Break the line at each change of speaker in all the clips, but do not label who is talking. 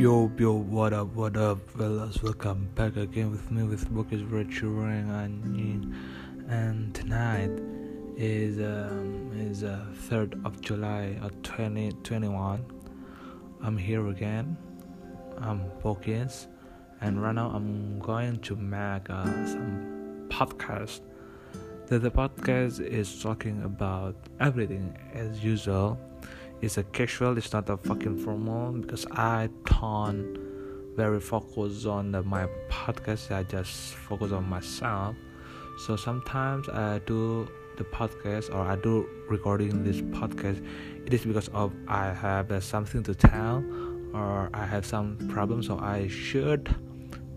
Yo, yo, what up, what up, fellas? Welcome back again with me with Bookish Virturing and and tonight is um is uh, 3rd of July of 2021. I'm here again. I'm Bokis, and right now I'm going to make uh, some podcast. The, the podcast is talking about everything as usual it's a casual it's not a fucking formal because i don't very focused on my podcast. I just focus on myself. So sometimes i do the podcast or i do recording this podcast. It is because of i have uh, something to tell or i have some problem so i should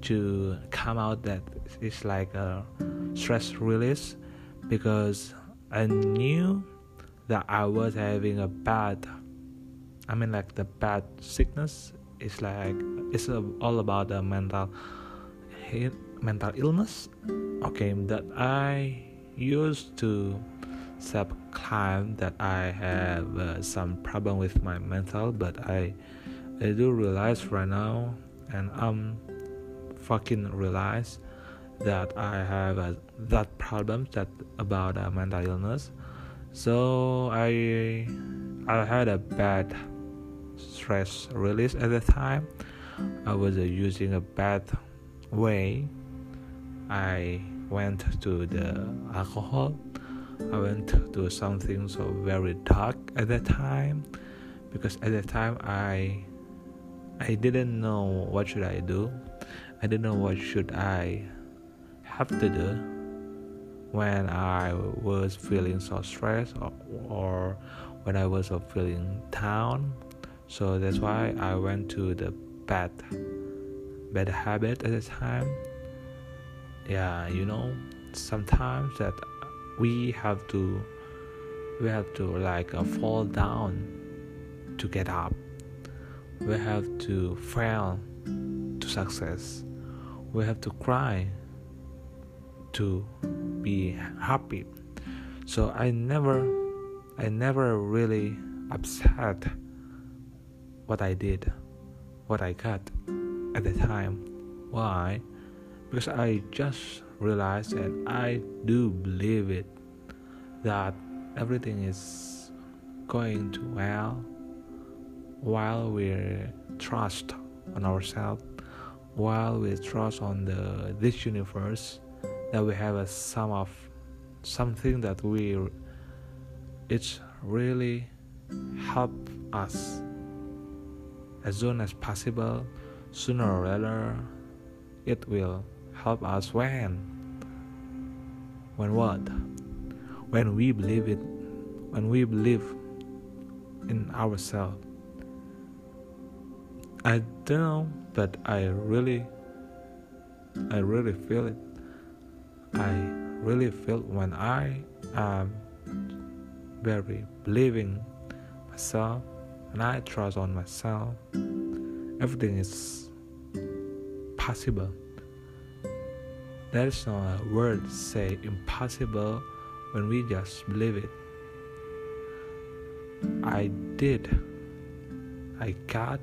to come out that it's like a stress release because i knew that I was having a bad I mean like the bad sickness is like it's all about the mental mental illness. Okay that I used to self claim that I have uh, some problem with my mental but I I do realize right now and I'm fucking realize that I have uh, that problem that about uh, mental illness. So i i had a bad stress release at the time. I was uh, using a bad way. I went to the alcohol. I went to something so very dark at that time because at that time i i didn't know what should i do. I didn't know what should i have to do when I was feeling so stressed or, or when I was feeling down. So that's why I went to the bad bad habit at the time. Yeah, you know, sometimes that we have to we have to like uh, fall down to get up. We have to fail to success. We have to cry to be happy so i never i never really upset what i did what i got at the time. Why? Because i just realized and i do believe it that everything is going to well while we trust on ourselves while we trust on the this universe that we have a sum of something that we it's really help us as soon as possible sooner or later it will help us when when what? When we believe it when we believe in ourselves. I don't know but i really i really feel it. I really feel when I am very believing myself and I trust on myself, everything is possible. There is no word say impossible when we just believe it. I did, I got,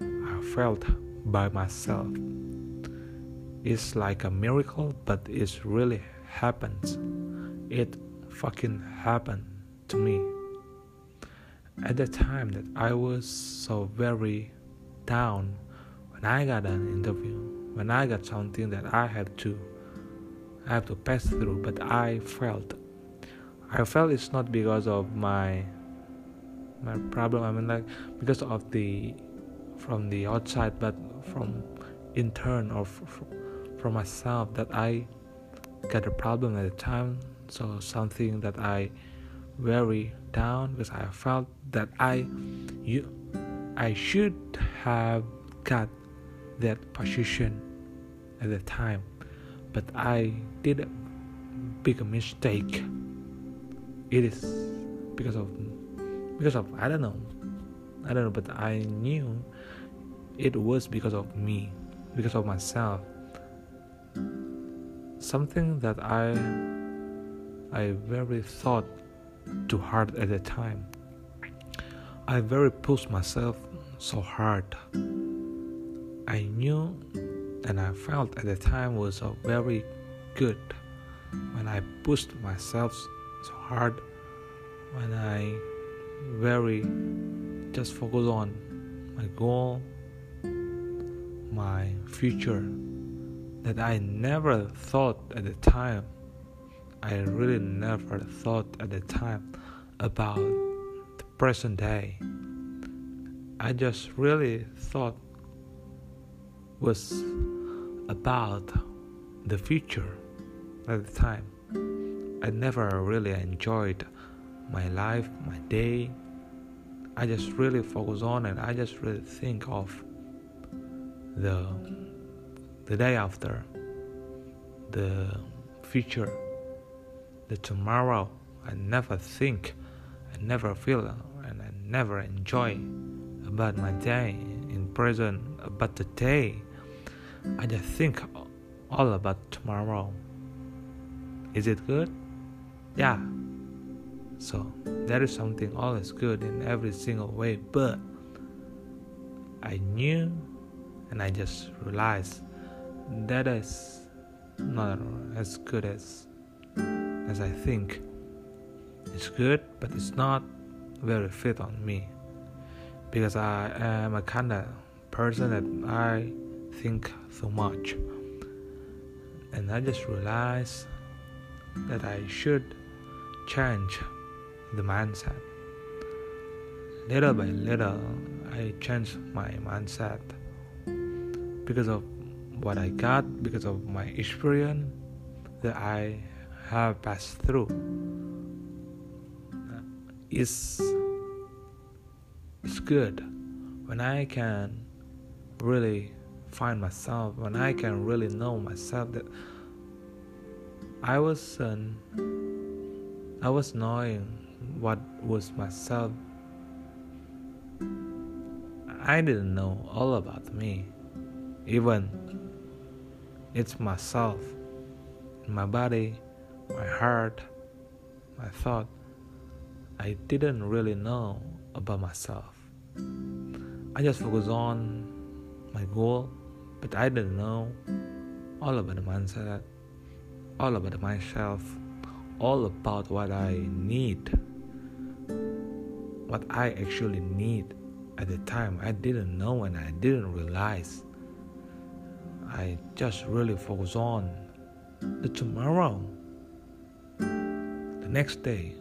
I felt by myself. It's like a miracle, but it really happens. It fucking happened to me. At the time that I was so very down, when I got an interview, when I got something that I have to I have to pass through, but I felt I felt it's not because of my my problem. I mean like because of the from the outside, but from intern or from for myself that I got a problem at the time. So something that I very down because I felt that I you I should have got that position at the time, but I did a big mistake. It is because of because of I don't know I don't know, but I knew it was because of me, because of myself something that I I very thought too hard at the time. I very pushed myself so hard I knew and I felt at the time was a very good when I pushed myself so hard when I very just focus on my goal my future that I never thought at the time I really never thought at the time about the present day I just really thought was about the future at the time. I never really enjoyed my life, my day. I just really focus on and I just really think of the the day after, the future, the tomorrow. I never think, I never feel, and I never enjoy about my day in present, about the day. I just think all about tomorrow. Is it good? Yeah. So there is something always good in every single way, but I knew and I just realized that is not as good as as I think. It's good, but it's not very fit on me because I am a kind of person that I think so much. And I just realized that I should change the mindset. Little by little, I changed my mindset because of what I got, because of my experience that I have passed through. It's it's good when I can really find myself, when I can really know myself that I was um, I was knowing what was myself. I didn't know all about me, even it's myself, my body, my heart, my thought. I didn't really know about myself. I just focused on my goal, but I didn't know all about the mindset, all about myself, all about what I need, what I actually need at the time. I didn't know and I didn't realize. I just really focus on the tomorrow, next day,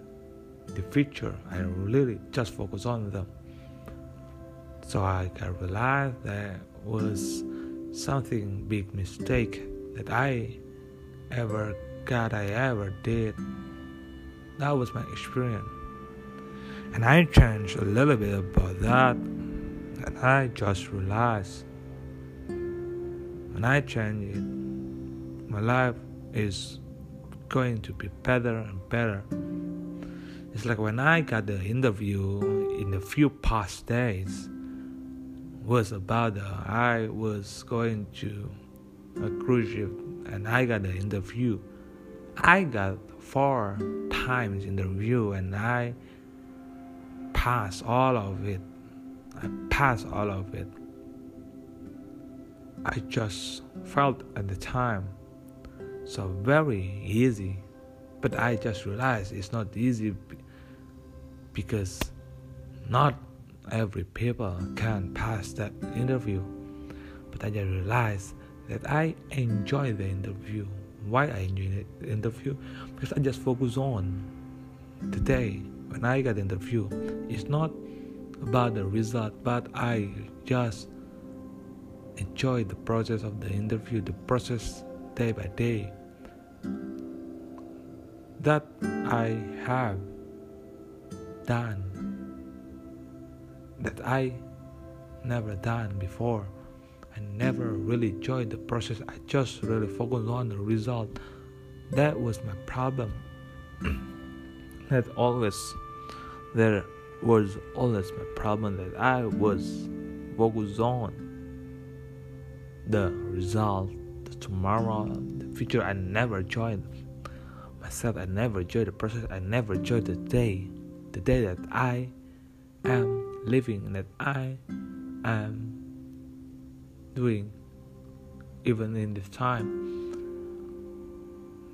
the future. I really just focus on them. So I realized there was something big mistake that I ever got, I ever did. That was my experience. And I changed a little bit about that. And I just realized when I change it, my life is going to be better and better. It's like when I got the interview in the few past days was about uh, I was going to a cruise ship and I got the interview. I got four times interview and I passed all of it. I passed all of it. I just felt at the time so very easy, but I just realized it's not easy because not every people can pass that interview. But I just realized that I enjoy the interview. Why I enjoy the interview? Because I just focus on the day when I got the interview. It's not about the result, but I just enjoy the process of the interview, the process day by day that I have done that I never done before. I never really enjoyed the process. I just really focused on the result. That was my problem. that always there was always my problem that I was focused on the result, tomorrow, the future. I never enjoyed myself. I never enjoyed the process. I never enjoyed the day, the day that I am living that I am doing even in this time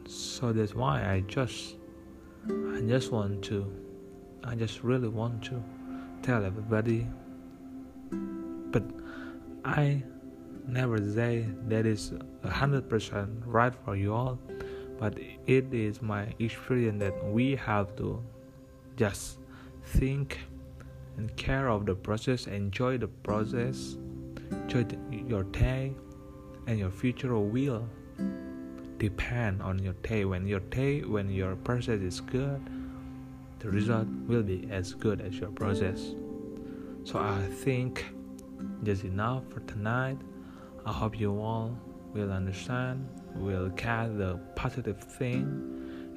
so that's why i just i just want to i just really want to tell everybody but i never say that is a hundred percent right for you all but it is my experience that we have to just think and care of the process enjoy the process enjoy your day and your future will depend on your day. When your day when your process is good the result will be as good as your process. So i think just enough for tonight i hope you all will understand will catch the positive thing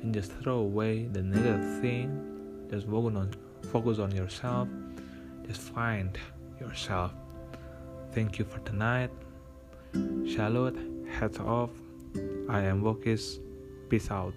and just throw away the negative thing just focus on focus on yourself just find yourself thank you for tonight Charlotte, heads off. I am Vokis. Peace out.